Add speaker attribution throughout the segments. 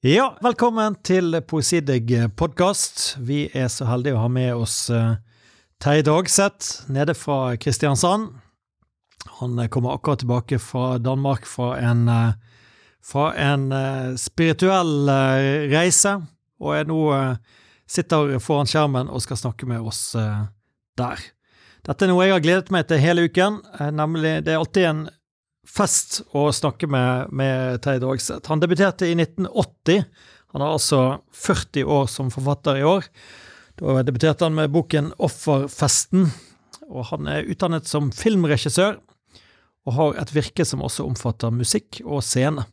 Speaker 1: Ja, velkommen til Poesidigg podkast. Vi er så heldige å ha med oss uh, Terje Dagseth nede fra Kristiansand. Han kommer akkurat tilbake fra Danmark fra en, uh, fra en uh, spirituell reise, og er nå sitter foran skjermen og skal snakke med oss der. Dette er noe jeg har gledet meg til hele uken, nemlig Det er alltid en fest å snakke med, med Terje Dagseth. Han debuterte i 1980. Han har altså 40 år som forfatter i år. Da debuterte han med boken Offerfesten. Og han er utdannet som filmregissør, og har et virke som også omfatter musikk og scene.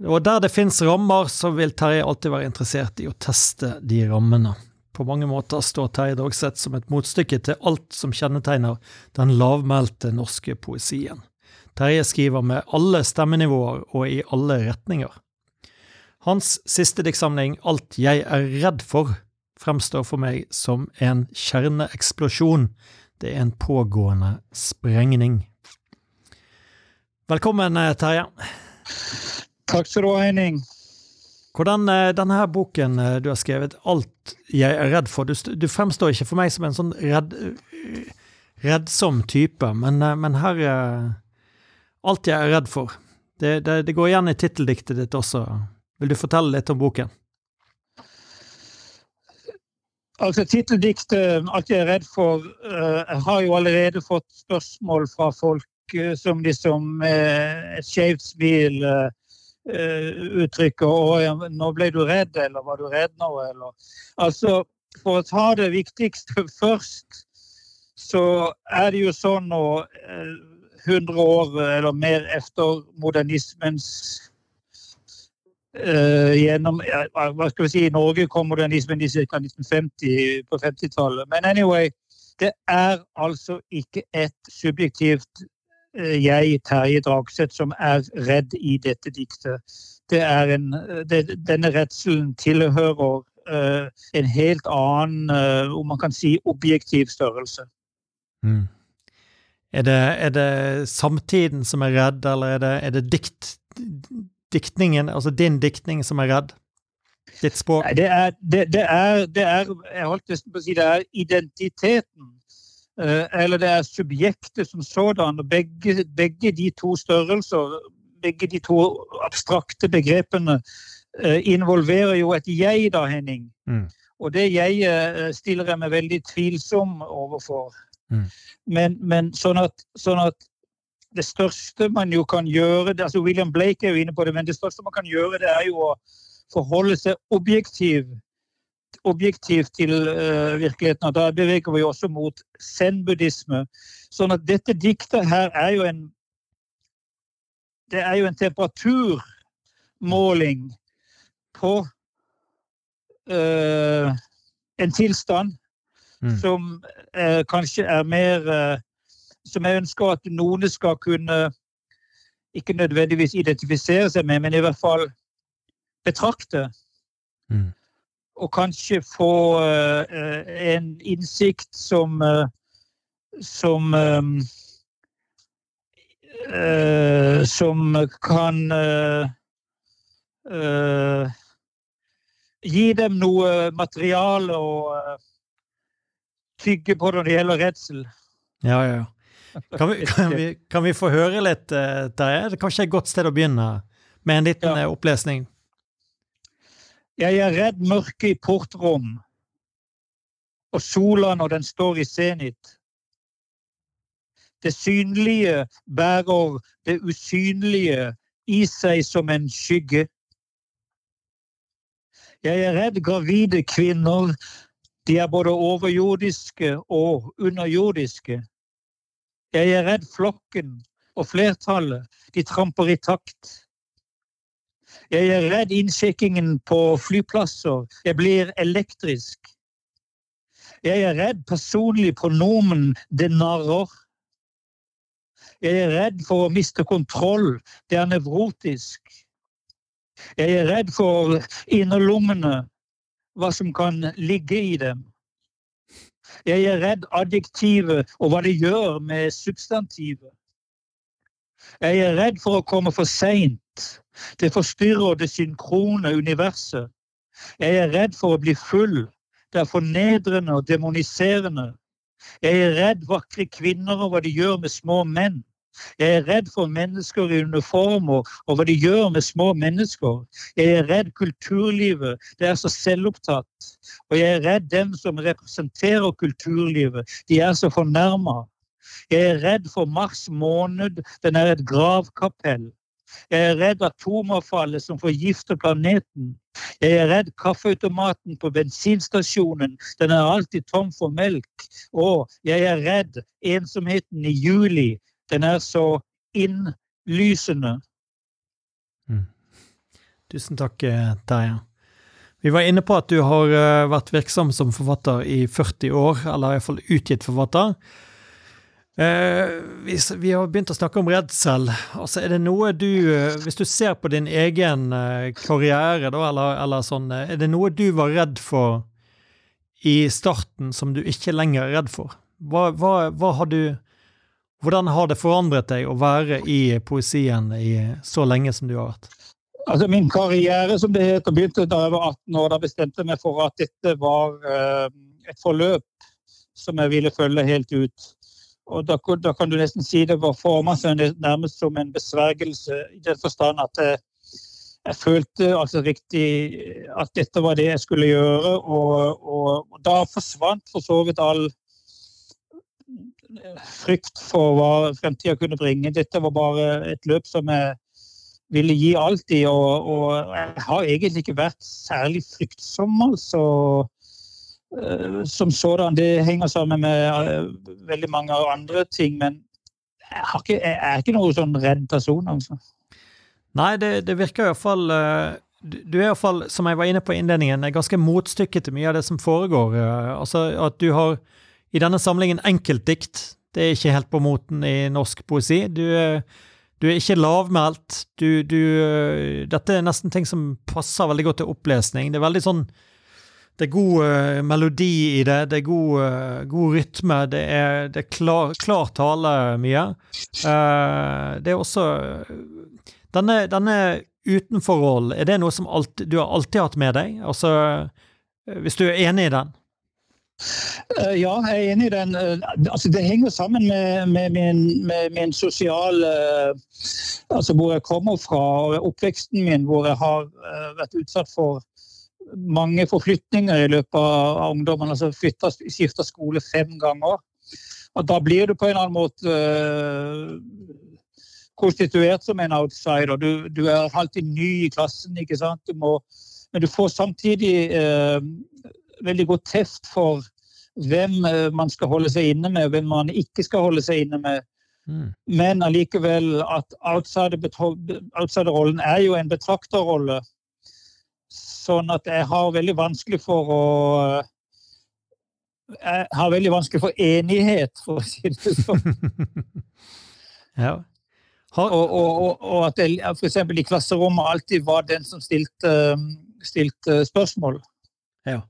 Speaker 1: Og der det fins rammer, så vil Terje alltid være interessert i å teste de rammene. På mange måter står Terje Dagseth som et motstykke til alt som kjennetegner den lavmælte norske poesien. Terje skriver med alle stemmenivåer og i alle retninger. Hans siste diktsamling, Alt jeg er redd for, fremstår for meg som en kjerneeksplosjon. Det er en pågående sprengning. Velkommen, eh, Terje.
Speaker 2: Takk skal du ha, Henning.
Speaker 1: Hvordan eh, denne her boken eh, du har skrevet, 'Alt jeg er redd for' Du, du fremstår ikke for meg som en sånn redd, reddsom type, men, men her Alt jeg er redd for. Det, det, det går igjen i titteldiktet ditt også. Vil du fortelle litt om boken?
Speaker 2: Altså, Titteldiktet 'Alt jeg er redd for' uh, jeg har jo allerede fått spørsmål fra folk uh, som liksom med et skjevt smil uttrykker 'Å, nå ble du redd', eller 'var du redd nå', eller Altså, for å ta det viktigste først, så er det jo sånn nå 100 år eller mer etter modernismens uh, gjennom Hva skal vi si, I Norge kom modernismen i ca. 1950, på 50-tallet. Men anyway, det er altså ikke et subjektivt uh, jeg, Terje Dragseth, som er redd i dette diktet. Det er en, det, denne redselen tilhører uh, en helt annen, om man kan si, objektiv størrelse. Mm.
Speaker 1: Er det, er det, samtiden som er redd, eller er det, er det dikt, diktningen, altså din diktning, som er redd? Ditt språk?
Speaker 2: Nei, det er, det, det er, det er Jeg holdt nesten på å si det er identiteten. Uh, eller det er subjektet som sådan. og begge, begge, de to størrelser, begge de to abstrakte begrepene, uh, involverer jo et jeg, da, Henning. Mm. Og det jeg uh, stiller jeg meg veldig tvilsom overfor. Mm. Men, men sånn, at, sånn, at, det største man jo kan gjøre altså William Blake er jo inne på det, men det største man kan gjøre, det er jo å forholde seg objektiv, objektivt til uh, virkeligheten. Og da beveger vi også mot zen-buddhisme. Sånn at dette diktet her er jo en Det er jo en temperaturmåling på uh, en tilstand mm. som eh, kanskje er mer eh, Som jeg ønsker at noen skal kunne ikke nødvendigvis identifisere seg med, men i hvert fall betrakte. Mm. Og kanskje få eh, en innsikt som eh, som eh, som kan gi dem noe materiale og tygge på når det gjelder redsel.
Speaker 1: Ja, ja. Kan vi, kan vi, kan vi få høre litt, uh, Terje? Det er kanskje et godt sted å begynne med en liten ja. Eh, opplesning?
Speaker 2: Jeg er redd mørket i portrom og sola når den står i senit. Det synlige bærer det usynlige i seg som en skygge. Jeg er redd gravide kvinner de er både overjordiske og underjordiske. Jeg er redd flokken og flertallet, de tramper i takt. Jeg er redd innsjekkingen på flyplasser, jeg blir elektrisk. Jeg er redd personlig pronomen 'det narrer'. Jeg er redd for å miste kontroll, det er nevrotisk. Jeg er redd for innerlommene, hva som kan ligge i dem. Jeg er redd adjektivet og hva det gjør med substantivet. Jeg er redd for å komme for seint. Det forstyrrer det synkrone universet. Jeg er redd for å bli full. Det er fornedrende og demoniserende. Jeg er redd vakre kvinner og hva de gjør med små menn. Jeg er redd for mennesker i uniformer og hva de gjør med små mennesker. Jeg er redd kulturlivet, det er så selvopptatt. Og jeg er redd dem som representerer kulturlivet, de er så fornærma. Jeg er redd for Mars måned, den er et gravkapell. Jeg er redd atomavfallet som forgifter planeten. Jeg er redd kaffeautomaten på bensinstasjonen, den er alltid tom for melk. Og jeg er redd ensomheten i juli, den er så innlysende.
Speaker 1: Mm. Tusen takk, eh, Terje. Vi var inne på at du har eh, vært virksom som forfatter i 40 år, eller iallfall utgitt forfatter. Eh, vi, har begynt å snakke om redsel. Altså, er det noe du Hvis du ser på din egen karriere, eller, eller, sånn, er det noe du var redd for i starten som du ikke lenger er redd for? Hva, hva, hva har du Hvordan har det forandret deg å være i poesien i så lenge som du har vært?
Speaker 2: Altså Min karriere som det heter, begynte da jeg var 18 år. Da bestemte jeg meg for at dette var uh, et forløp som jeg ville følge helt ut. Og da, da, kan du nesten si det var forma seg nærmest som en besvergelse, i den forstand at jeg, jeg, følte altså riktig at dette var det jeg skulle gjøre. Og, og, og da forsvant for så vidt all frykt for hva fremtida kunne bringe. Dette var bare et løp som jeg ville gi alt i, og, og jeg har egentlig ikke vært særlig fryktsom, altså. Eh, som sådan. Det henger sammen med eh, veldig mange andre ting. Men jeg, ikke, jeg er ikke noen sånn redd person, altså.
Speaker 1: Nei, det, det virker iallfall eh, Du er iallfall, som jeg var inne på i innledningen, ganske motstykket til mye av det som foregår. Altså at du har i denne samlingen enkeltdikt. Det er ikke helt på moten i norsk poesi. Du, du er ikke lavmælt. Du, du, dette er nesten ting som passer veldig godt til opplesning. Det er veldig sånn det er god uh, melodi i det, det er god, uh, god rytme, det er, det er klar, klar, tale mye. Uh, det er også Denne, denne utenforrollen, er det noe som alt, du har alltid hatt med deg? Altså, hvis du er enig i den?
Speaker 2: Ja, jeg er enig i den. Altså, det henger sammen med, med, min, med min sosiale Altså hvor jeg kommer fra, og oppveksten min, hvor jeg har vært utsatt for mange forflytninger i løpet av ungdommen. altså Skifta skole fem ganger. Og da blir du på en eller annen måte konstituert som en outsider. Du, du, er alltid ny i klassen, ikke sant. Du må, men du får samtidig uh, veldig godt teft for hvem uh, man skal holde seg inne med, og hvem man ikke skal holde seg inne med. Mm. Men allikevel at outsider-rollen er jo en betrakterrolle. Sånn at jeg har veldig vanskelig for å Jeg har veldig vanskelig for enighet, for å si det sånn.
Speaker 1: ja.
Speaker 2: Og, og, og, og, at jeg f.eks. i klasserommet alltid var den som stilte, stilte spørsmål.
Speaker 1: Ja.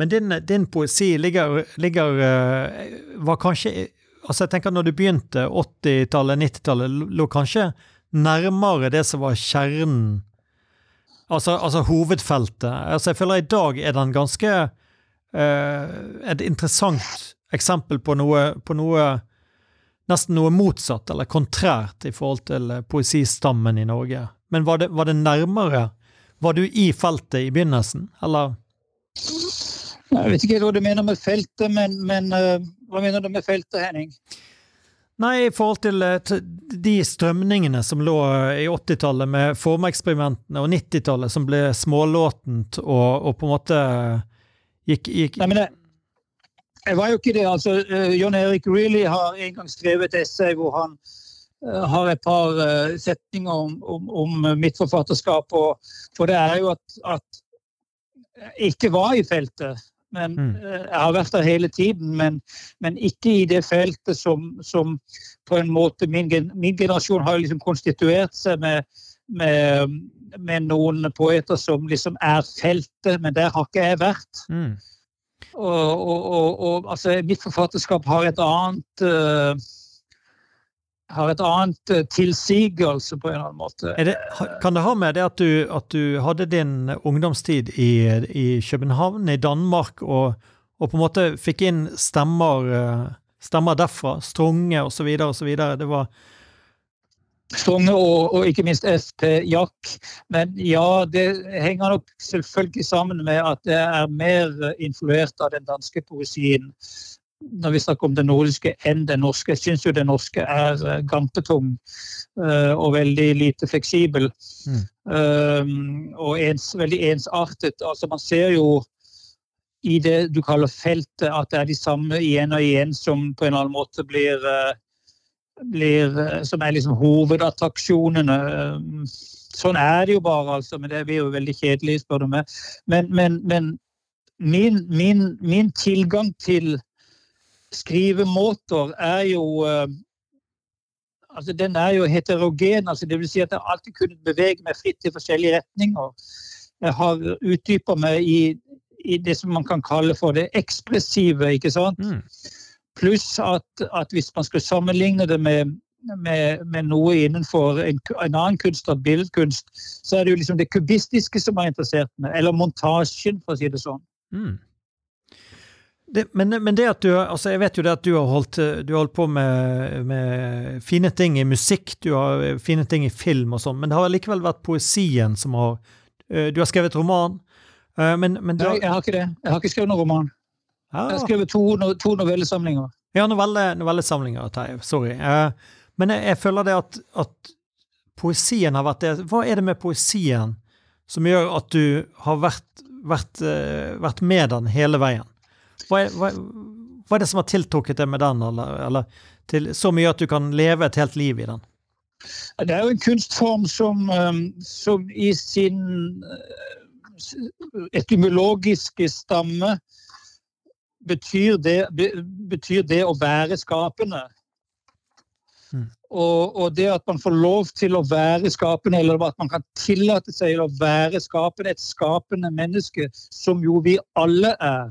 Speaker 1: Men din, din poesi ligger, ligger, eh, Var kanskje Altså, jeg tenker når du begynte, 80-tallet, 90-tallet, lå kanskje nærmere det som var kjernen Altså, altså hovedfeltet. Altså, jeg føler i dag er den ganske uh, et interessant eksempel på noe, på noe Nesten noe motsatt, eller kontrært, i forhold til poesistammen i Norge. Men var det, var det nærmere? Var du i feltet i begynnelsen, eller?
Speaker 2: Jeg vet ikke hva du mener med feltet, men, men uh, hva mener du med feltet, Henning?
Speaker 1: Nei, i forhold til, eh, de strømningene som lå eh, i 80-tallet med formeksperimentene, og 90-tallet som ble smålåtent og, og, på en måte gikk, gikk
Speaker 2: Nei, men det, jeg var jo ikke det. altså John Erik Reilly har en gang skrevet et essay hvor han uh, har et par uh, setninger om, om, om, mitt forfatterskap. Og, for det er jo at, at jeg ikke var i feltet. Men, mm. Eh, jeg har vært der hele tiden, men, men ikke i det feltet som, som, på en måte min, min generasjon har liksom konstituert seg med, med, med, noen poeter som liksom er feltet, men der har ikke jeg vært. Mm. Og, og, og, og, altså, mitt forfatterskap har et annet uh, har et annet eh, tilsigelse på en eller annen måte.
Speaker 1: Det, kan det ha med det at du, at du hadde din ungdomstid i, i København, i Danmark, og, og, på en måte fikk inn stemmer, eh, stemmer derfra? Strunge osv. osv. Det var
Speaker 2: Strunge og, og, ikke minst SP Jack. Men ja, det henger nok selvfølgelig sammen med at det er mer influert av den danske poesien når vi snakker om det nordiske, enn det norske. Jeg syns jo det norske er uh, gampetung uh, og veldig lite fleksibel. Mm. Um, og ens, veldig ensartet. Altså, man ser jo i det du kaller feltet, at det er de samme igjen og igjen som på en eller annen måte blir, uh, blir Som er liksom hovedattraksjonene. Um, sånn er det jo bare, altså. Men det blir jo veldig kjedelig, spør du meg. Men, men, men min, min, min tilgang til skrivemåter er jo uh, altså Den er jo heterogen. altså vil si at Jeg alltid kunne bevege meg fritt i forskjellige retninger. Jeg har utdypa meg i, i, det som man kan kalle for det ekspressive. ikke sant? Mm. Pluss at, at, hvis man skulle sammenligne det med, med, med noe innenfor en, en annen kunst, billedkunst, så er det jo liksom det kubistiske som har interessert meg. Eller montasjen, for å si det sånn. Mm.
Speaker 1: Det, men, men, det at du altså Jeg vet jo det at du har holdt, du har holdt på med, med, fine ting i musikk, du har fine ting i film og sånn, men det har likevel vært poesien som har eh, Du har skrevet roman.
Speaker 2: Eh, men, men har, Nei, jeg har ikke det. Jeg har ikke skrevet noen roman. Ja. Jeg har skrevet to, to novellesamlinger.
Speaker 1: Ja, novelle, novellesamlinger. Sorry. Eh, men jeg, jeg føler det at, at, poesien har vært det Hva er det med poesien som gjør at du har vært, vært, vært med den hele veien? Hva er, hva, hva er, det som har tiltrukket deg med den, eller, eller til, så mye at du kan leve et helt liv i den?
Speaker 2: Det er jo en kunstform som, um, som i sin uh, etymologiske stamme betyr det, betyr det å være skapende. Mm. Og, og, det at man får lov til å være skapende, eller at man kan tillate seg å være skapende, et skapende menneske, som jo vi alle er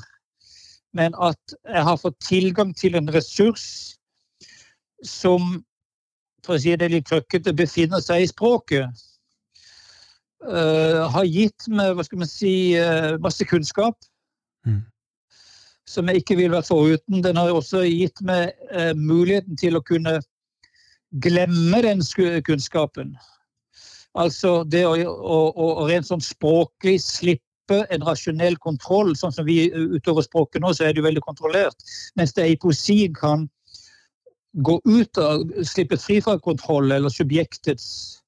Speaker 2: men at jeg har fått tilgang til en ressurs som, for å si det litt krøkkete, befinner seg i språket. Uh, har gitt meg hva skal man si, uh, masse kunnskap. Mm. Som jeg ikke ville vært foruten. Den har også gitt meg uh, muligheten til å kunne glemme den kunnskapen. Altså det å, å, å, å rent sånn språklig slippe slippe en rasjonell kontroll. Sånn som vi utover språket nå, så er det jo veldig kontrollert. Mens det i poesi kan gå ut av, slippe fri fra kontroll eller subjektets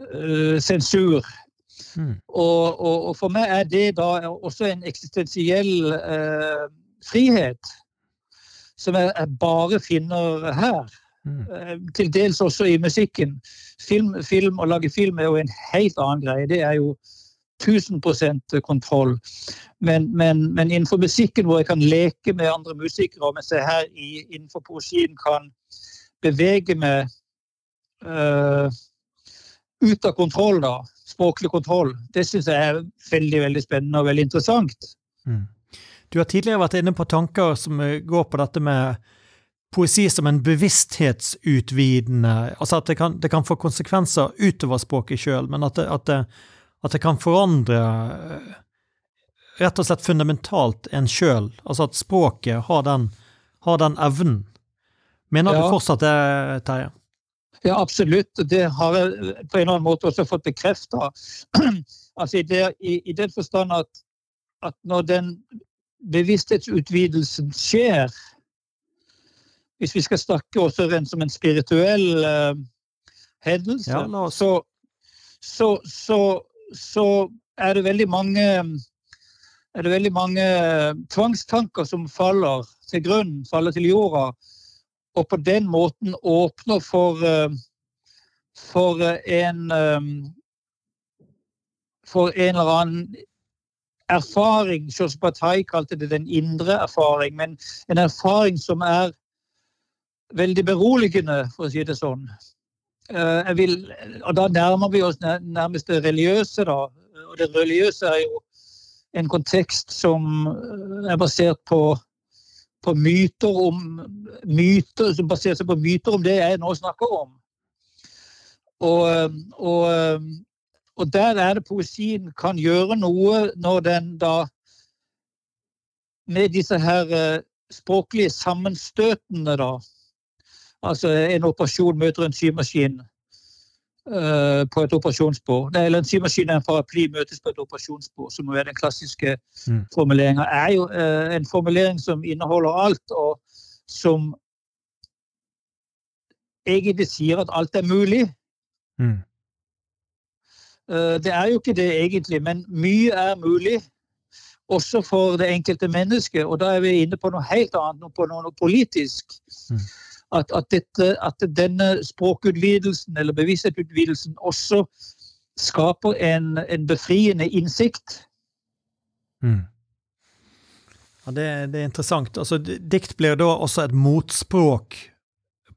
Speaker 2: uh, sensur. Mm. Og, og, og, for meg er det da også en eksistensiell uh, frihet, som jeg, jeg, bare finner her. Mm. Uh, til dels også i musikken. Film, film, Å lage film er jo en helt annen greie. Det er jo 1000% kontroll. Men, men, men, innenfor musikken, hvor jeg kan leke med andre musikere, mens jeg her i, innenfor poesien kan bevege meg uh, ut av kontroll, da, språklig kontroll, det syns jeg er veldig veldig spennende og veldig interessant. Mm.
Speaker 1: Du har tidligere vært inne på tanker som går på dette med poesi som en bevissthetsutvidende Altså at det kan, det kan få konsekvenser utover språket sjøl, men at det, at det at det kan forandre eh, rett og slett fundamentalt en sjøl. Altså at språket har den, har den evnen. Mener ja. du fortsatt det, Terje?
Speaker 2: Ja, absolutt. Det har jeg på en eller annen måte også fått bekrefta. altså i, i, i, den forstand at, at når den bevissthetsutvidelsen skjer Hvis vi skal snakke også rent som en spirituell uh, hendelse, ja, så, så, så, så er det veldig mange er det veldig mange tvangstanker som faller til grunn, faller til jorda, og på den måten åpner for, eh, for en eh, for en eller annen erfaring. Charles kalte det den indre erfaring, men en erfaring som er veldig beroligende, for å si det sånn. Eh, vil, og da nærmer vi oss nærmest det religiøse, da. Og det religiøse er jo en kontekst som eh, er basert på, på myter om myter som baserer seg på myter om det jeg nå snakker om. Og, og, og der er det poesien kan gjøre noe når den da med disse her språklige sammenstøtene, da. Altså en operasjon møter en symaskin uh, på et operasjonsbord. Eller en symaskin og en paraply møtes på et operasjonsbord, som er den klassiske mm. formuleringa. er jo uh, en formulering som inneholder alt, og som egentlig sier at alt er mulig. Mm. Det er jo ikke det egentlig, men mye er mulig. Også for det enkelte mennesket. Og da er vi inne på noe helt annet, på noe politisk. Mm. At, at, dette, at, denne språkutvidelsen, eller bevissthetsutvidelsen, også skaper en, en befriende innsikt.
Speaker 1: Mm. Ja, det, det, er interessant. Altså, dikt blir da også et motspråk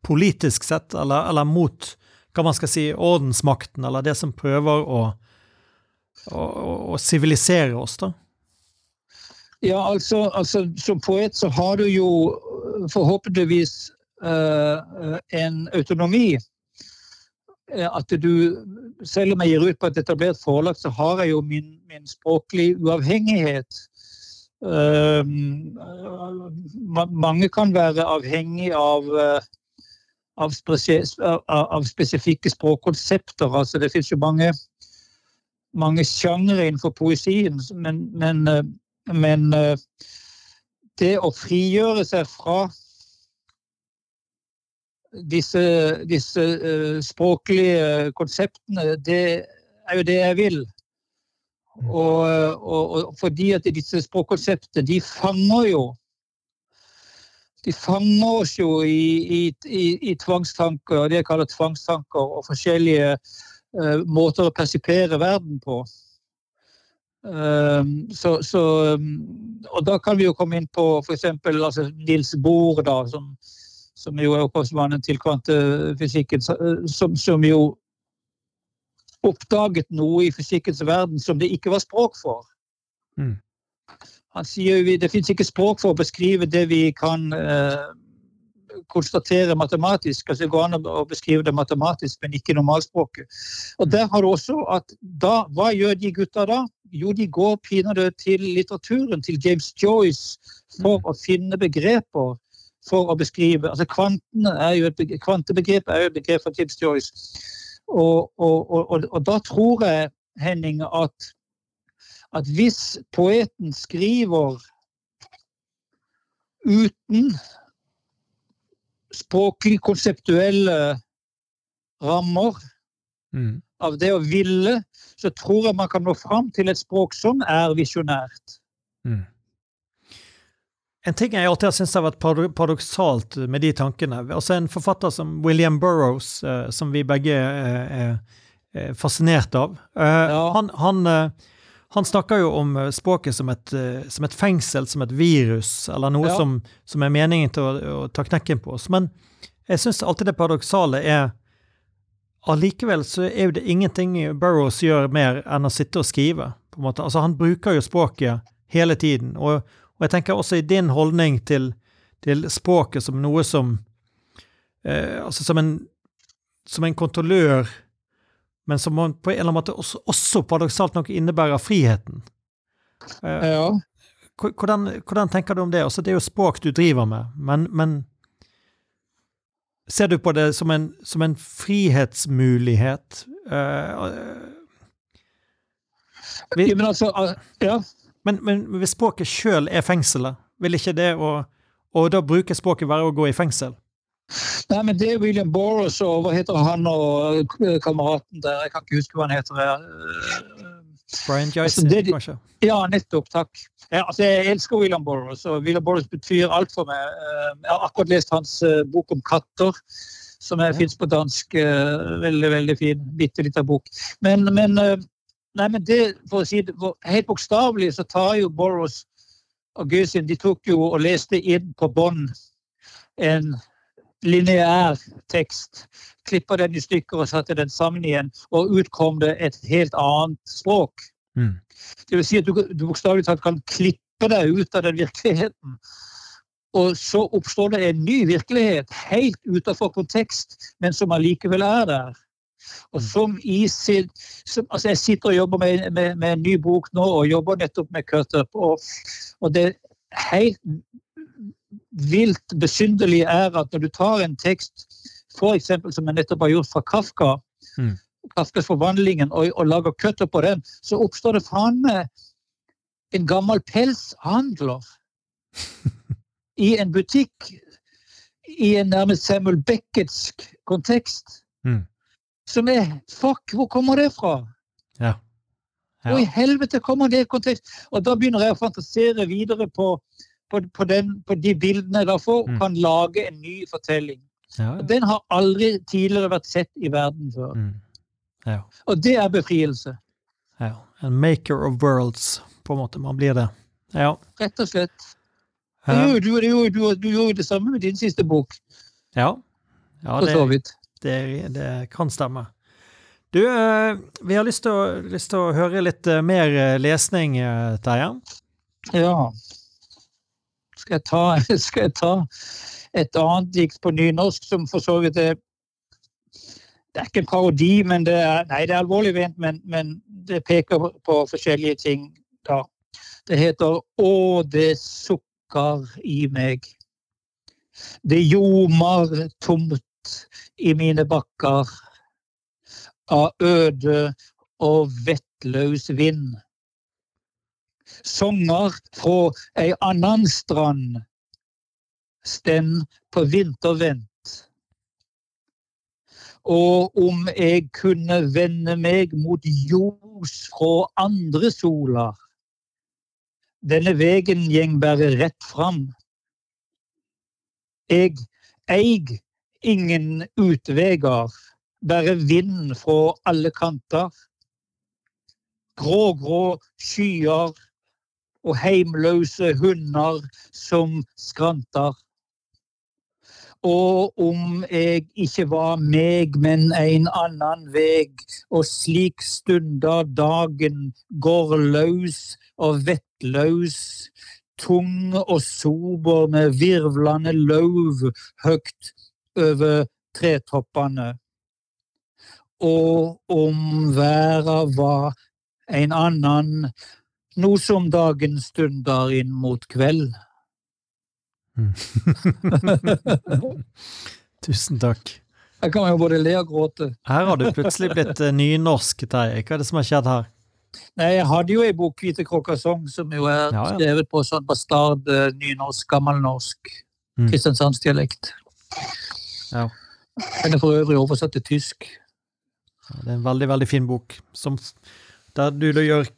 Speaker 1: politisk sett, eller, eller mot hva man skal si, ordensmakten, eller det som prøver å sivilisere oss, da?
Speaker 2: Ja, altså, altså, som poet så har du jo forhåpentligvis en autonomi. At du Selv om jeg gir ut på et etablert forlag, så har jeg jo min, min språklige uavhengighet. Mange kan være avhengig av av, spesifikke språkkonsepter. Altså, det finnes jo mange, mange sjangre innenfor poesien, men, men, eh, men, eh, det å frigjøre seg fra disse, disse uh, språklige konseptene, det er jo det jeg vil. Og, og, og fordi at disse språkkonseptene, de fanger jo de fanger oss jo i, i, i, i tvangstanker, det jeg kaller tvangstanker, og forskjellige uh, måter å persipere verden på. Um, så, så, um, og da kan vi jo komme inn på f.eks. Altså Nils Bohr, da, som, som jo er opphavsmannen til kvantefysikken, som, som jo oppdaget noe i fysikkens verden som det ikke var språk for. Mm. Han sier jo Det fins ikke språk for å beskrive det vi kan eh, konstatere matematisk. altså Det går an å beskrive det matematisk, men ikke normalspråket. Og der har du også at da, Hva gjør de gutta da? Jo, de går pinadø til litteraturen, til James Joyce, for å finne begreper for å beskrive altså er jo et, Kvantebegrep er jo et begrep fra James Joyce. Og, og, og, og da tror jeg, Henning, at at hvis poeten skriver uten språklig konseptuelle rammer mm. av det å ville, så tror jeg man kan nå fram til et språk som er visjonært. Mm.
Speaker 1: En ting jeg alltid har syntes har vært paradoksalt med de tankene altså En forfatter som William Burroughs, eh, som vi begge er, fascinert av, eh, ja. han, han eh, han snakker jo om eh, språket som et, eh, som et, fengsel, som et virus, eller noe ja. som, som, er meningen til å, å, ta knekken på oss. Men jeg syns alltid det paradoksale er Allikevel så er jo det ingenting Burroughs gjør mer enn å sitte og skrive. på en måte. Altså Han bruker jo språket hele tiden. Og, og jeg tenker også i din holdning til, til språket som noe som eh, Altså som en, som en kontrollør men som på en eller annen måte også, også paradoksalt nok innebærer friheten.
Speaker 2: Eh, ja.
Speaker 1: Hvordan, hvordan, tenker du om det? Altså, det er jo språk du driver med, men, men ser du på det som en, som en frihetsmulighet? Uh,
Speaker 2: vi, men altså, ja.
Speaker 1: Men, men hvis språket sjøl er fengselet, vil ikke det å, å da bruke språket være å gå i fengsel?
Speaker 2: Nei, men det er William Boros og hva heter han og eh, kameraten der, jeg kan ikke huske hva han heter.
Speaker 1: her. Brian Joyce, altså, kanskje?
Speaker 2: Ja, nettopp. Takk. Ja, altså, jeg elsker William Boros, og William Boros betyr alt for meg. Eh, jeg har akkurat lest hans bok om katter, som ja. fins på dansk. Veldig, veldig fin. Bitte lita bok. Men, men, nei, men det, for å si det helt bokstavelig, så tar jo Boros og Gøsin de tok jo og leste inn på bånd en lineær tekst. Klippa den i stykker og satte den sammen igjen, og utkom det et helt annet språk. Mm. Det vil si at du, du bokstavelig talt kan klippe deg ut av den virkeligheten. Og så oppstår det en ny virkelighet, helt utenfor kontekst, men som allikevel er der. Og som i sin, som, altså Jeg sitter og jobber med, med, med, en ny bok nå, og jobber nettopp med cut-up. Og, og, det helt vilt besynderlige er at når du tar en tekst, f.eks. som jeg nettopp har gjort fra Kafka, mm. Kafkas 'Forvandlingen', og, og lager cut-up på den, så oppstår det faen meg en gammel pelshandler i en butikk i en nærmest Samuel Becketsk kontekst. Mm. Som er Fuck, hvor kommer det fra?
Speaker 1: Ja.
Speaker 2: ja. Hvor i helvete kommer det i kontekst? Og da begynner jeg å fantasere videre på, på, på, den, på de bildene jeg da får, og mm. kan lage en ny fortelling. Ja. Og den har aldri tidligere vært sett i verden før. Mm. Ja. Og det er befrielse.
Speaker 1: Ja. En maker of worlds, på en måte. Man blir det. Ja.
Speaker 2: Rett og slett. Du, du, du, du, gjorde det samme med din siste bok.
Speaker 1: Ja. ja det, det, det, kan stemme. Du, eh, vi har lyst til, å, lyst til å høre litt eh, mer eh, lesning, Terje.
Speaker 2: Ja. Skal jeg, ta, skal jeg ta et annet dikt på nynorsk som for så vidt er Det er ikke en parodi, men det er, nei, det er alvorlig ment, men, men det peker på forskjellige ting. da. Det heter 'Å, det sukker i meg. Det ljomer tomt i mine bakker av øde og vettløs vind. Sanger fra ei annan strand stend på vintervent. Og om jeg kunne vende meg mot ljos fra andre soler, denne vegen gjeng bare rett fram. Eg eig ingen utveier, bare vind fra alle kanter. Grå, grå skyer og heimløse hunder som skranter. Og om jeg ikke var meg, men en annen veg, og slik stunder dagen går løs og vettløs, tung og sober med virvlende løv høgt over tretoppene. Og om verda var en annan, nå som dagen stunder inn mot kveld.
Speaker 1: Mm. Tusen takk.
Speaker 2: Her kan man jo både le og gråte.
Speaker 1: Her har du plutselig blitt eh, nynorsk, Terje. Hva er det som har skjedd her?
Speaker 2: Nei, jeg hadde jo ei bok, 'Hvite Krokasong som jo er ja, ja. skrevet på sånn bastard eh, nynorsk, gammelnorsk, mm. kristiansandsdialekt. Ja. Den er for øvrig oversatt til tysk.
Speaker 1: Ja, det er en veldig, veldig fin bok. Som, der du da gjør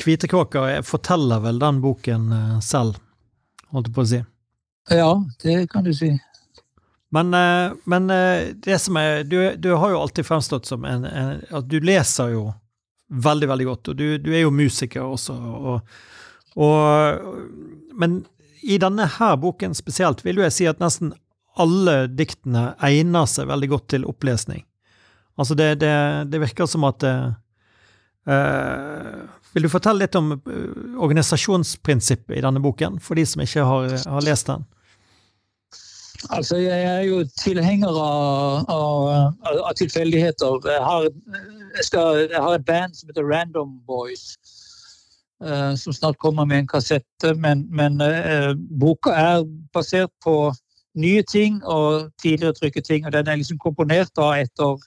Speaker 1: Kvitekråka forteller vel den boken eh, selv, holdt jeg på å si.
Speaker 2: Ja, det kan du si.
Speaker 1: Men, eh, men det som er du, du, har jo alltid fremstått som en, en At du leser jo veldig, veldig godt. Og du, du er jo musiker også. Og, og, men i denne her boken spesielt vil jo jeg si at nesten alle diktene egner seg veldig godt til opplesning. Altså, det, det, det virker som at uh, Vil du fortelle litt om organisasjonsprinsippet i denne boken, for de som ikke har, har lest den?
Speaker 2: Altså, jeg er jo tilhenger av, av, av tilfeldigheter. Jeg har, jeg, skal, jeg har, et band som heter Random Boys, uh, som snart kommer med en kassette. Men, men uh, boka er basert på nye ting og tidligere trykket ting. Og den er liksom komponert da etter,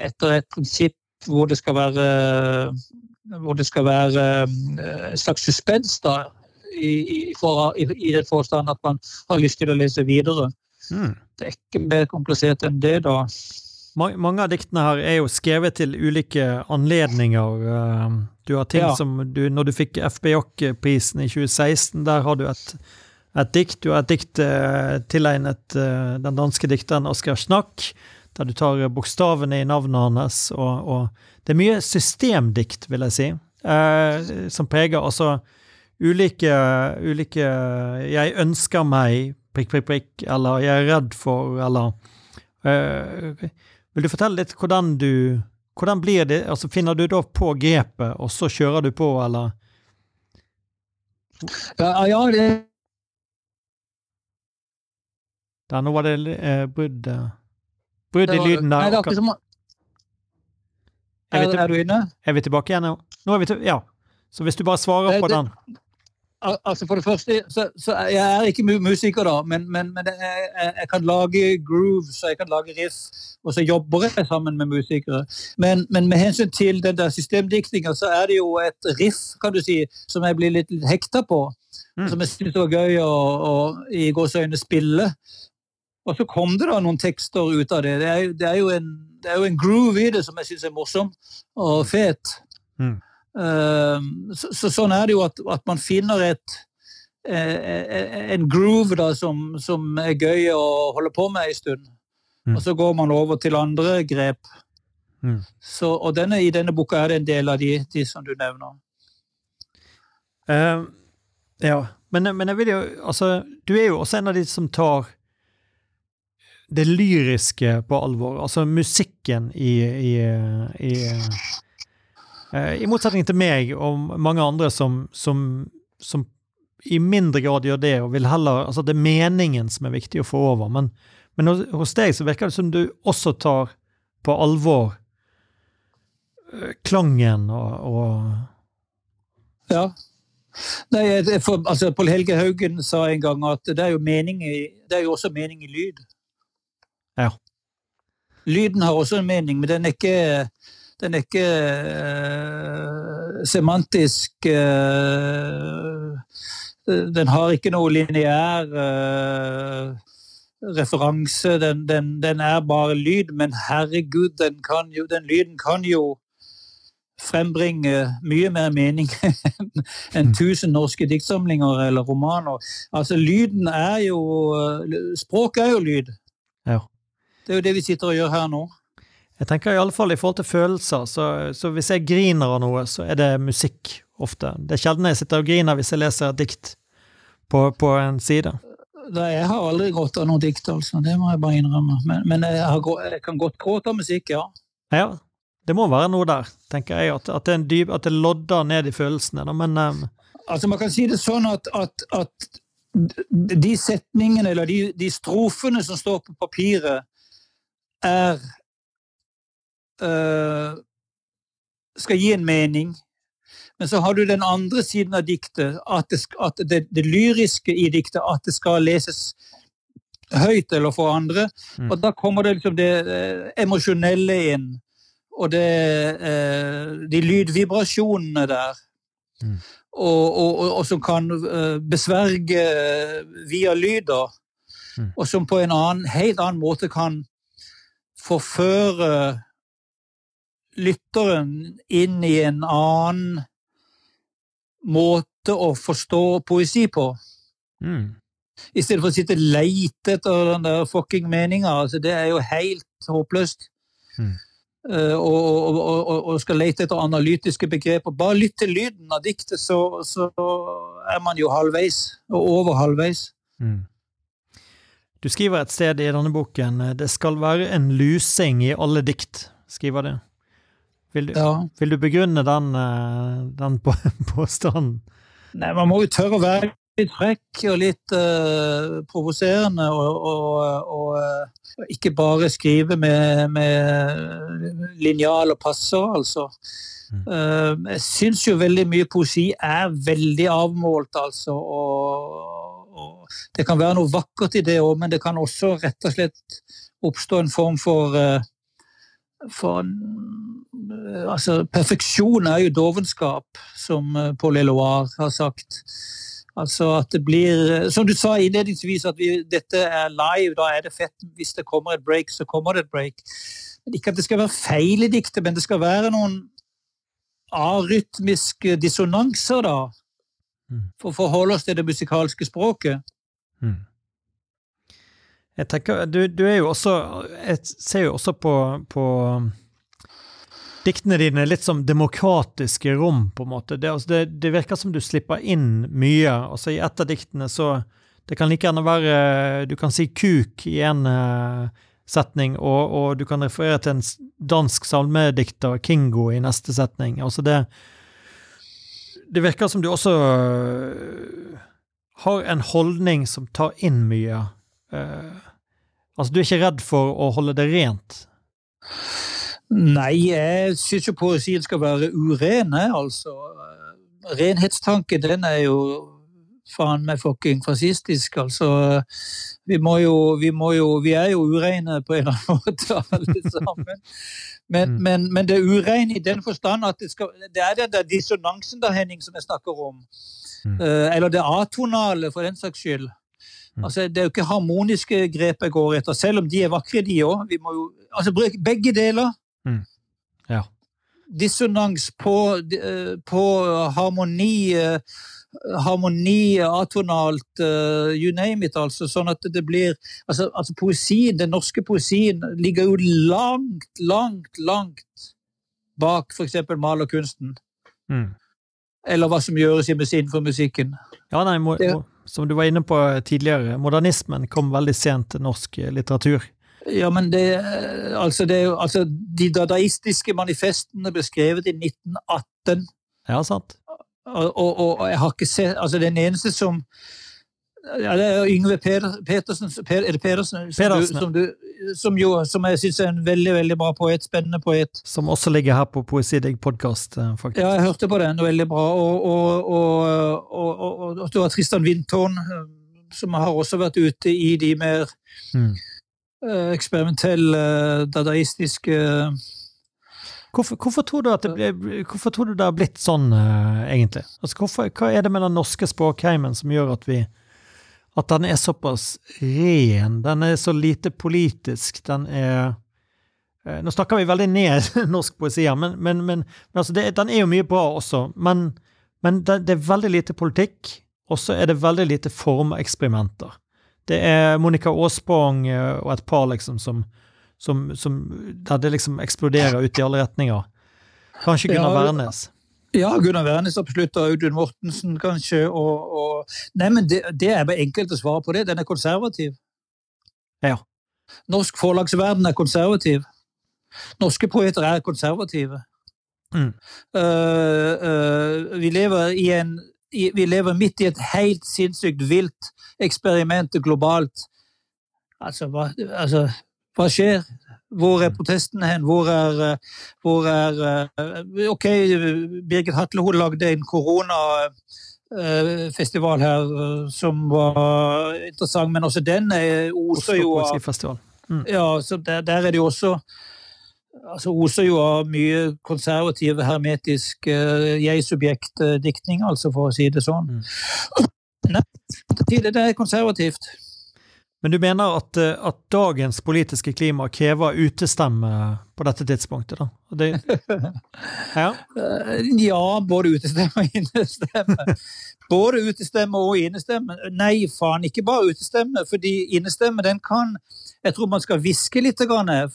Speaker 2: etter et prinsipp hvor det skal være hvor det skal være en slags suspens da, i, i, for, i, i den forstand at man har lyst til å lese videre. Mm. Det er ikke mer komplisert enn det, da.
Speaker 1: Mange av diktene her er jo skrevet til ulike anledninger. Eh, du har ting ja. som du, Når du fikk FB-Jock-prisen i 2016, der har du et, et dikt. Du har et dikt eh, tilegnet eh, den danske dikteren Oskar Snakk, der du tar bokstavene i navnet hans. Og, og, det er mye systemdikt, vil jeg si, eh, som preger altså ulike, ulike 'jeg ønsker meg', prikk, prikk, prikk, eller 'jeg er redd for', eller uh, Vil du fortelle litt hvordan du Hvordan blir det altså Finner du da på grepet, og så kjører du på, eller?
Speaker 2: Ja, ja det
Speaker 1: Der, nå var det eh, brudd eh, Brudd i lyden
Speaker 2: Nei,
Speaker 1: der.
Speaker 2: det er akkurat som
Speaker 1: Er
Speaker 2: er, du inne?
Speaker 1: Er vi tilbake igjen nå? Nå er vi til, ja. Så hvis du bare svarer
Speaker 2: Eh,
Speaker 1: på
Speaker 2: det-
Speaker 1: den.
Speaker 2: Altså For det første, så, så jeg er ikke musiker, da, men, men, men jeg, jeg kan lage grooves og jeg kan lage riff, og så jobber jeg sammen med musikere. Men, men med hensyn til den der systemdiktinga, så er det jo et riff kan du si, som jeg blir litt hekta på.
Speaker 1: Mm.
Speaker 2: Som jeg syns var gøy å, å i gåseøyne spille. Og så kom det da noen tekster ut av det. Det er, det er, jo, en, det er jo en groove i det som jeg syns er morsom og fet.
Speaker 1: Mm.
Speaker 2: Uh, så, så sånn er det jo at, at man finner et eh, en groove da, som, som er gøy å holde på med en stund.
Speaker 1: Mm.
Speaker 2: Og så går man over til andre grep.
Speaker 1: Mm.
Speaker 2: Så, og denne, i denne boka er det en del av de, de som du nevner.
Speaker 1: Uh, ja, men, men jeg vil jo Altså, du er jo også en av de som tar det lyriske på alvor. Altså musikken i I, i, eh, i motsetning til meg og mange andre som, som, som i mindre grad gjør det, og vil heller Altså, det er meningen som er viktig å få over. Men, men hos, deg så virker det som du også tar på alvor eh, klangen og, og
Speaker 2: Ja. Nei, for, altså, Pål Helge Haugen sa en gang at det er jo, mening i, det er jo også mening i lyd.
Speaker 1: Ja.
Speaker 2: Lyden har også en mening, men den er ikke, den er ikke uh, semantisk uh, Den har ikke noe lineær uh, referanse. Den, den, den er bare lyd, men herregud, den, kan jo, den lyden kan jo frembringe mye mer mening enn tusen norske diktsamlinger eller romaner. Altså, lyden er jo Språk er jo lyd.
Speaker 1: Ja.
Speaker 2: Det er jo det vi sitter og gjør her nå.
Speaker 1: Jeg tenker i alle fall i forhold til følelser, så, så hvis jeg griner av noe, så er det musikk ofte. Det er sjelden jeg sitter og griner hvis jeg leser et dikt på, på en side.
Speaker 2: Nei, jeg har aldri grått av noe dikt, altså. Det må jeg bare innrømme. Men, men jeg, har, jeg kan godt gråte av musikk, ja.
Speaker 1: Ja, det må være noe der, tenker jeg, at, at, det, en dyp, at det lodder ned i følelsene. Men um...
Speaker 2: Altså, man kan si det sånn at, at de setningene, eller de, de strofene som står på papiret, er øh, Skal gi en mening. Men så har du den andre siden av diktet, at det, at det, det lyriske i diktet, at det skal leses høyt eller for andre.
Speaker 1: Mm.
Speaker 2: Og da kommer det liksom det eh, emosjonelle inn. Og det, eh, de lydvibrasjonene der.
Speaker 1: Mm.
Speaker 2: Og, og, og, og som kan eh, besverge via lyder.
Speaker 1: Mm.
Speaker 2: Og som på en annen, helt annen måte kan forføre lytteren inn i en annen måte å forstå poesi på.
Speaker 1: mm,
Speaker 2: I stedet for å sitte og leite etter den der fucking meninga. Altså, det er jo helt håpløst.
Speaker 1: Mm.
Speaker 2: Uh, og, og, og, og- skal lete etter analytiske begreper. Bare lytt til lyden av diktet, så, så er man jo halvveis. Og over halvveis.
Speaker 1: mm. Du skriver et sted i denne boken eh, det skal være en lusing i alle dikt, skriver du. Vil du,
Speaker 2: Ja.
Speaker 1: vil du begrunne den, eh, den på, påstanden?
Speaker 2: Nei, man må jo tørre å være litt frekk og litt uh, provoserende, og, og, og og, ikke bare skrive med, med linjal og passer, altså.
Speaker 1: Mm.
Speaker 2: Uh, jeg syns jo veldig mye poesi er veldig avmålt, altså. Og det kan være noe vakkert i det òg, men det kan også rett og slett oppstå en form for eh, for eh, altså, perfeksjon er jo dovenskap, som eh, Paul Eloire har sagt. Altså at det blir Som du sa innledningsvis, at vi, dette er live, da er det fett. Hvis det kommer et break, så kommer det et break. Men Ikke at det skal være feil i diktet, men det skal være noen arytmiske dissonanser, da.
Speaker 1: Mm.
Speaker 2: For å forholde oss til det musikalske språket.
Speaker 1: Mm. Jeg tenker, du, du er jo også Jeg ser jo også på, på um, diktene dine litt som demokratiske rom, på en måte. Det, altså det, det virker som du slipper inn mye. Altså I et av diktene så Det kan like gjerne være Du kan si kuk i en uh, setning, og, og du kan referere til en dansk salmedikter, Kingo, i neste setning. Altså det Det virker som du også øh, har en holdning som tar inn mye. Uh, Altså, du er ikke redd for å holde det rent?
Speaker 2: Nei, jeg syns jo poesien skal være uren, altså. Renhetstanken, den er jo faen meg fucking fascistisk, altså. Vi må jo Vi, må jo, vi er jo ureine på en eller annen måte, alle sammen. Men, mm. men, men, det er urein i den forstand at det, skal, det er den der dissonansen da, Henning, som jeg snakker om. Mm. Uh, eller det atonale, for den saks skyld. Mm. Altså, det er jo ikke harmoniske grep jeg går etter, selv om de er vakre, de òg. Altså, begge deler.
Speaker 1: Mm. Ja.
Speaker 2: Dissonans på, eh, på harmoni uh, harmoni, atonalt, uh, you name it, altså. Sånn at det blir altså, altså, poesien, den norske poesien ligger jo langt, langt, langt bak f.eks. malerkunsten.
Speaker 1: Mm.
Speaker 2: Eller hva som gjøres innenfor musikken.
Speaker 1: Ja, nei, må, må, som du var inne på tidligere, modernismen kom veldig sent til norsk litteratur.
Speaker 2: Ja, men det, altså det altså De dadaistiske manifestene ble skrevet i 1918.
Speaker 1: Ja, sant.
Speaker 2: Og, og, og, jeg har ikke sett Altså, den eneste som ja, det er Yngve Petersen, er det Pedersen, som. Du, som, du, som, som jeg syns er en veldig veldig bra poet. Spennende poet.
Speaker 1: Som også ligger her på Poesidigg podkast, eh, faktisk.
Speaker 2: Ja, jeg hørte på den. Veldig bra. Og, og, og du har Tristan Windtårn, eh, som har også vært ute i de mer mm. eksperimentelle, dadaistiske
Speaker 1: Hvorfor, hvorfor, tror du at det ble, hvorfor tror du det har blitt sånn, uh, egentlig? Altså, hvorfor, hva er det med den norske språkheimen som gjør at vi at den er såpass ren, den er så lite politisk, den er uh, Nå snakker vi veldig ned norsk poesi men, men, men, men altså det, den er jo mye bra også. Men, det, det, er veldig lite politikk, og så er det veldig lite formeksperimenter. Det er Monica Aasprong uh, og et par liksom som som, som der det liksom eksploderer ut i alle retninger. Kanskje Gunnar ja, Wærnes?
Speaker 2: Ja, Gunnar Wærnes absolutt, og Audun Mortensen kanskje. Og, og... Nei, men det, det, er bare enkelt å svare på det. Den er konservativ.
Speaker 1: Ja.
Speaker 2: Norsk forlagsverden er konservativ. Norske poeter er konservative.
Speaker 1: Mm.
Speaker 2: Uh, uh, vi, lever i en, i, vi lever midt i et helt sinnssykt vilt eksperiment globalt. Altså, hva, altså hva skjer? Hvor er protestene hen? Hvor er, eh, hvor er eh, Ok, Birgit Hatle hun lagde en koronafestival her eh, som var interessant, men også den oser jo av mm. Ja, så der, der, er det jo også altså oser jo av mye konservativ, hermetisk jeg-subjekt-diktning, altså, for å si det sånn. Mm. Nei, det er konservativt.
Speaker 1: Men du mener at, eh, at, dagens politiske klima krever utestemme på dette tidspunktet, da? Det,
Speaker 2: ja? Eh, ja, både utestemme og innestemme. Både utestemme og innestemme. Nei, faen, ikke bare utestemme. Fordi innestemme, den kan Jeg tror man skal hviske litt,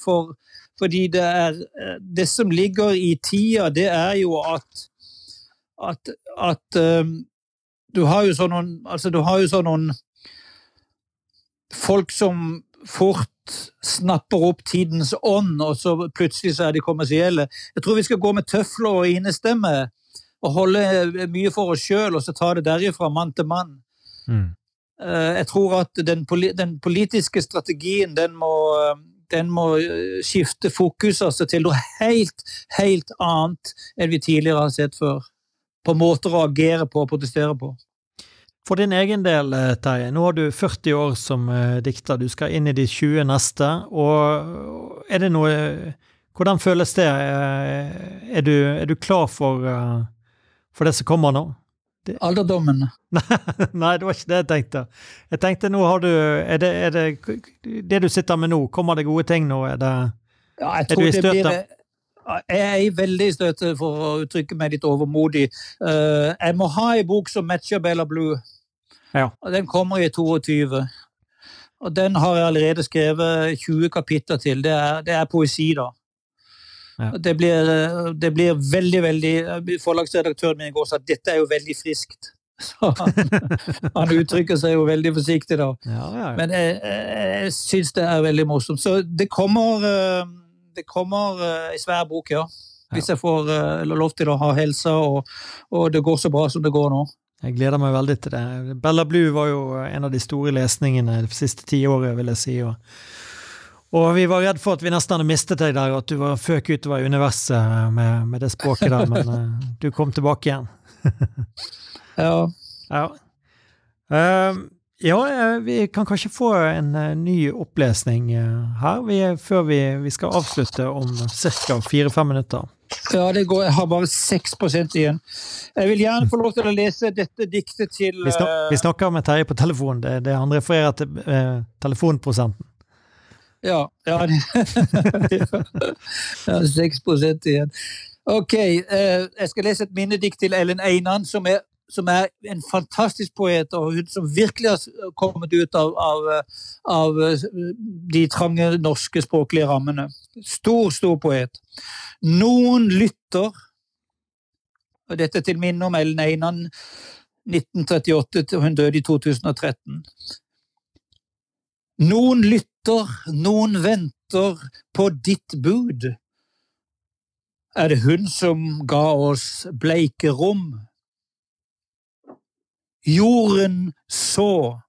Speaker 2: for, fordi det er eh, Det som ligger i tida, det er jo at at, at du har jo sånn noen Altså, du har jo sånn noen folk som fort snapper opp tidens ånd, og så plutselig så er de kommersielle. Jeg tror vi skal gå med tøfler og innestemme og holde mye for oss sjøl, og så ta det derifra, mann til mann.
Speaker 1: Mm.
Speaker 2: Eh, jeg tror at den, den politiske strategien, den må, den må eh, skifte fokus altså, til noe helt, helt annet enn vi tidligere har sett før. På måter å agere på og protestere på.
Speaker 1: For din egen del, eh, Terje, nå har du 40 år som uh, dikter, du skal inn i de 20 neste. og Er det noe Hvordan føles det? Uh, er, du, er, du, klar for, for det som kommer nå?
Speaker 2: Det... Alderdommen.
Speaker 1: Nei, det var ikke det jeg tenkte. Jeg tenkte nå har du er det, er det, det du sitter med nå, kommer det gode ting nå? Er, det,
Speaker 2: ja, er du i støtet? Jeg er veldig i støtet, for å uttrykke meg litt overmodig. jeg må ha en bok som matcher Bella Blue.
Speaker 1: Ja.
Speaker 2: Og Den kommer i 22. Og den har jeg allerede skrevet 20 kapitler til. Det er, det er poesi, da. Ja. Det, blir, det, blir, veldig, veldig Forlagsredaktøren min i går sa at dette er jo veldig friskt. Så han, han uttrykker seg jo veldig forsiktig, da.
Speaker 1: Ja, ja,
Speaker 2: Men jeg, jeg syns det er veldig morsomt. Så det kommer, eh, det kommer ei eh, svær bok, ja. Hvis jeg får eh, lov til å ha helsa og, og det går så bra som det går nå.
Speaker 1: Jeg gleder meg veldig til det. Bella Blue var jo en av de store lesningene de siste ti årene, vil jeg si. Og, Og vi var redd for at vi nesten hadde mistet deg der, og at du var føk utover universet med, med det språket der, men uh, du kom tilbake igjen.
Speaker 2: ja.
Speaker 1: ja. Uh, ja, vi kan kanskje få en uh, ny opplesning her, vi, før vi, vi, skal avslutte om ca. fire-fem minutter.
Speaker 2: Ja, det går. Jeg har bare 6% igjen. Jeg vil gjerne få lov til å lese dette diktet til
Speaker 1: Vi, snak, vi snakker med Terje på telefon. Det, det han refererer til telefonprosenten.
Speaker 2: Ja. ja, ja 6 igjen. Ok, eh, jeg skal lese et minnedikt til Ellen Einan, som er, som er, en fantastisk poet, og hun som virkelig har kommet ut av, av, av de trange norske språklige rammene. Stor, stor poet. Noen lytter, og dette til minne om Ellen Einan, 1938 til hun døde i 2013. Noen lytter, noen venter på ditt bud. Er det hun som ga oss bleike rom? Jorden så,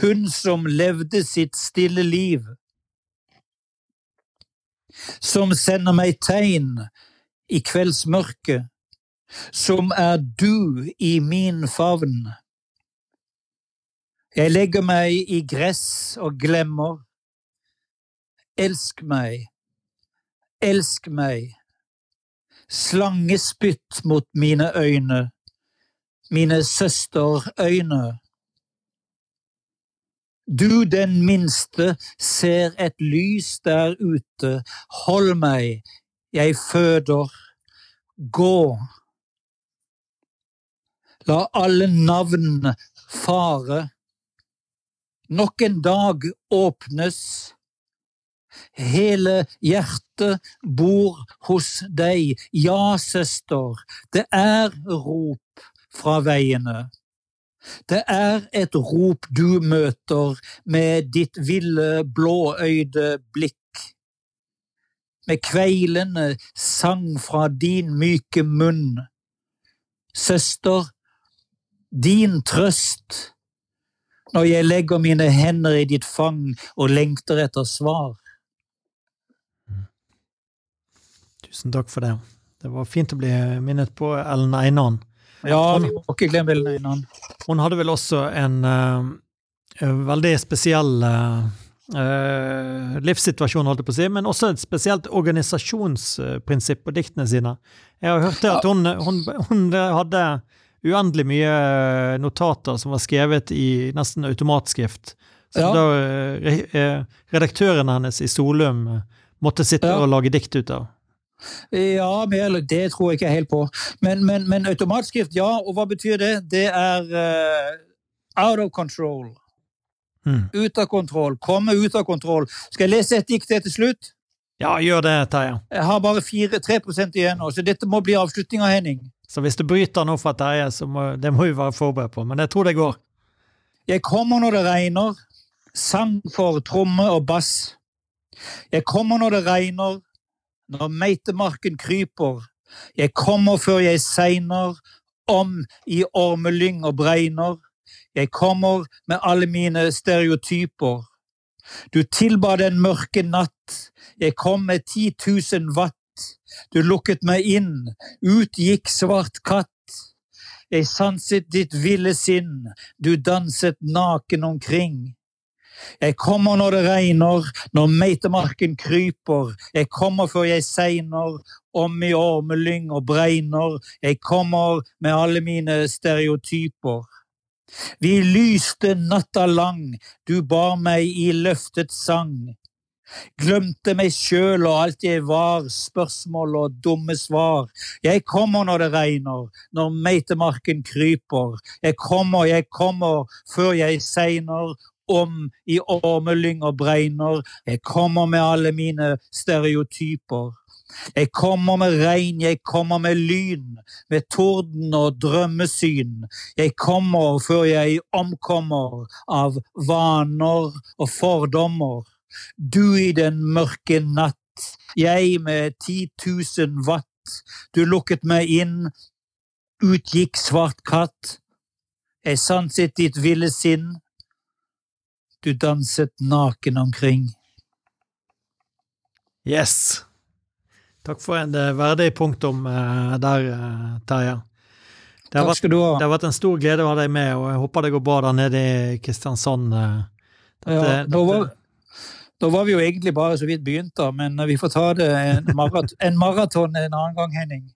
Speaker 2: hun som levde sitt stille liv. Som sender meg tegn i kveldsmørket, som er du i min favn. Jeg legger meg i gress og glemmer. Elsk meg, elsk meg. Slangespytt mot mine øyne, mine søsterøyne. Du den minste ser et lys der ute, hold meg, jeg føder, gå. La alle navn fare Nok en dag åpnes. Hele hjertet bor hos deg. Ja, søster, det er rop fra veiene. Det er et rop du møter med ditt ville, blåøyde blikk. Med kveilende sang fra din myke munn. Søster, din trøst når jeg legger mine hender i ditt fang og lengter etter svar.
Speaker 1: Tusen takk for det. Det var fint å bli minnet på Ellen Einan.
Speaker 2: Ja, hun, vi må ikke glemme Ellen Einan.
Speaker 1: Hun hadde vel også en uh, veldig spesiell uh, livssituasjon, holdt jeg på å si, men også et spesielt organisasjonsprinsipp på diktene sine. Jeg har hørt at hun, hun, hun hadde uendelig mye notater som var skrevet i nesten automatskrift. Så ja. da redaktøren hennes i Solum måtte sitte ja. og lage dikt ut av.
Speaker 2: Ja, mer, det tror jeg ikke helt på. Men, men, men, automatskrift, ja. Og hva betyr det? Det er uh, out of control. Mm. Ut av kontroll. Komme ut av kontroll. Skal jeg lese et dikt til slutt?
Speaker 1: Ja, gjør det, Terje.
Speaker 2: Jeg har bare 4-3% igjen nå, så dette må bli avslutninga, Henning.
Speaker 1: Så hvis du bryter noe fra Terje, så må, det må vi være forberedt på. Men jeg tror det går.
Speaker 2: Jeg kommer når det regner. Sang for tromme og bass. Jeg kommer når det regner, når meitemarken kryper. Jeg kommer før jeg segner, om i ormelyng og bregner. Jeg kommer med alle mine stereotyper. Du tilba den mørke natt, jeg kom med ti tusen watt. Du lukket meg inn, ut gikk svart katt. Jeg sanset ditt ville sinn, du danset naken omkring. Jeg kommer når det regner, når meitemarken kryper. Jeg kommer før jeg seiner, om i ormelyng og bregner. Jeg kommer med alle mine stereotyper. Vi lyste natta lang, du bar meg i løftet sang. Glemte meg sjøl og alt jeg var, spørsmål og dumme svar. Jeg kommer når det regner, når meitemarken kryper. Jeg kommer, jeg kommer før jeg segner om i ormelyng og Breiner. Jeg kommer med alle mine stereotyper. Jeg kommer med regn, jeg kommer med lyn, med torden og drømmesyn. Jeg kommer før jeg omkommer av vaner og fordommer. Du i den mørke natt, jeg med 10 000 watt. Du lukket meg inn, utgikk svart katt. Jeg sanset ditt ville sinn. Du danset naken omkring.
Speaker 1: Yes. Takk for en eh, verdig punktum eh, der, eh, Terje. Det har, vært, det har vært en stor glede å ha deg med, og jeg håper det går bra der nede i Kristiansand. Dette,
Speaker 2: Ja, da, var, da var vi jo egentlig bare så vidt begynt, da, men vi får ta det en, marat en maraton en annen gang, Henning.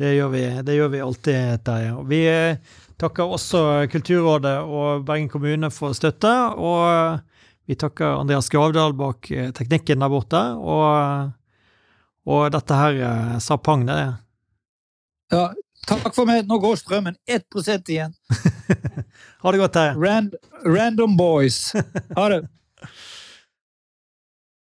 Speaker 1: Det gjør vi, det gjør vi alltid, Terje. Vi eh, takker også Kulturrådet og Bergen kommune for støtte, og vi takker Andreas Gravdal bak eh, teknikken der borte, og, og dette her eh, sa pang, det.
Speaker 2: Ja, takk for meg. Nå går strømmen 1 igjen.
Speaker 1: Ha det godt, Terje.
Speaker 2: Rand, random boys. Ha det.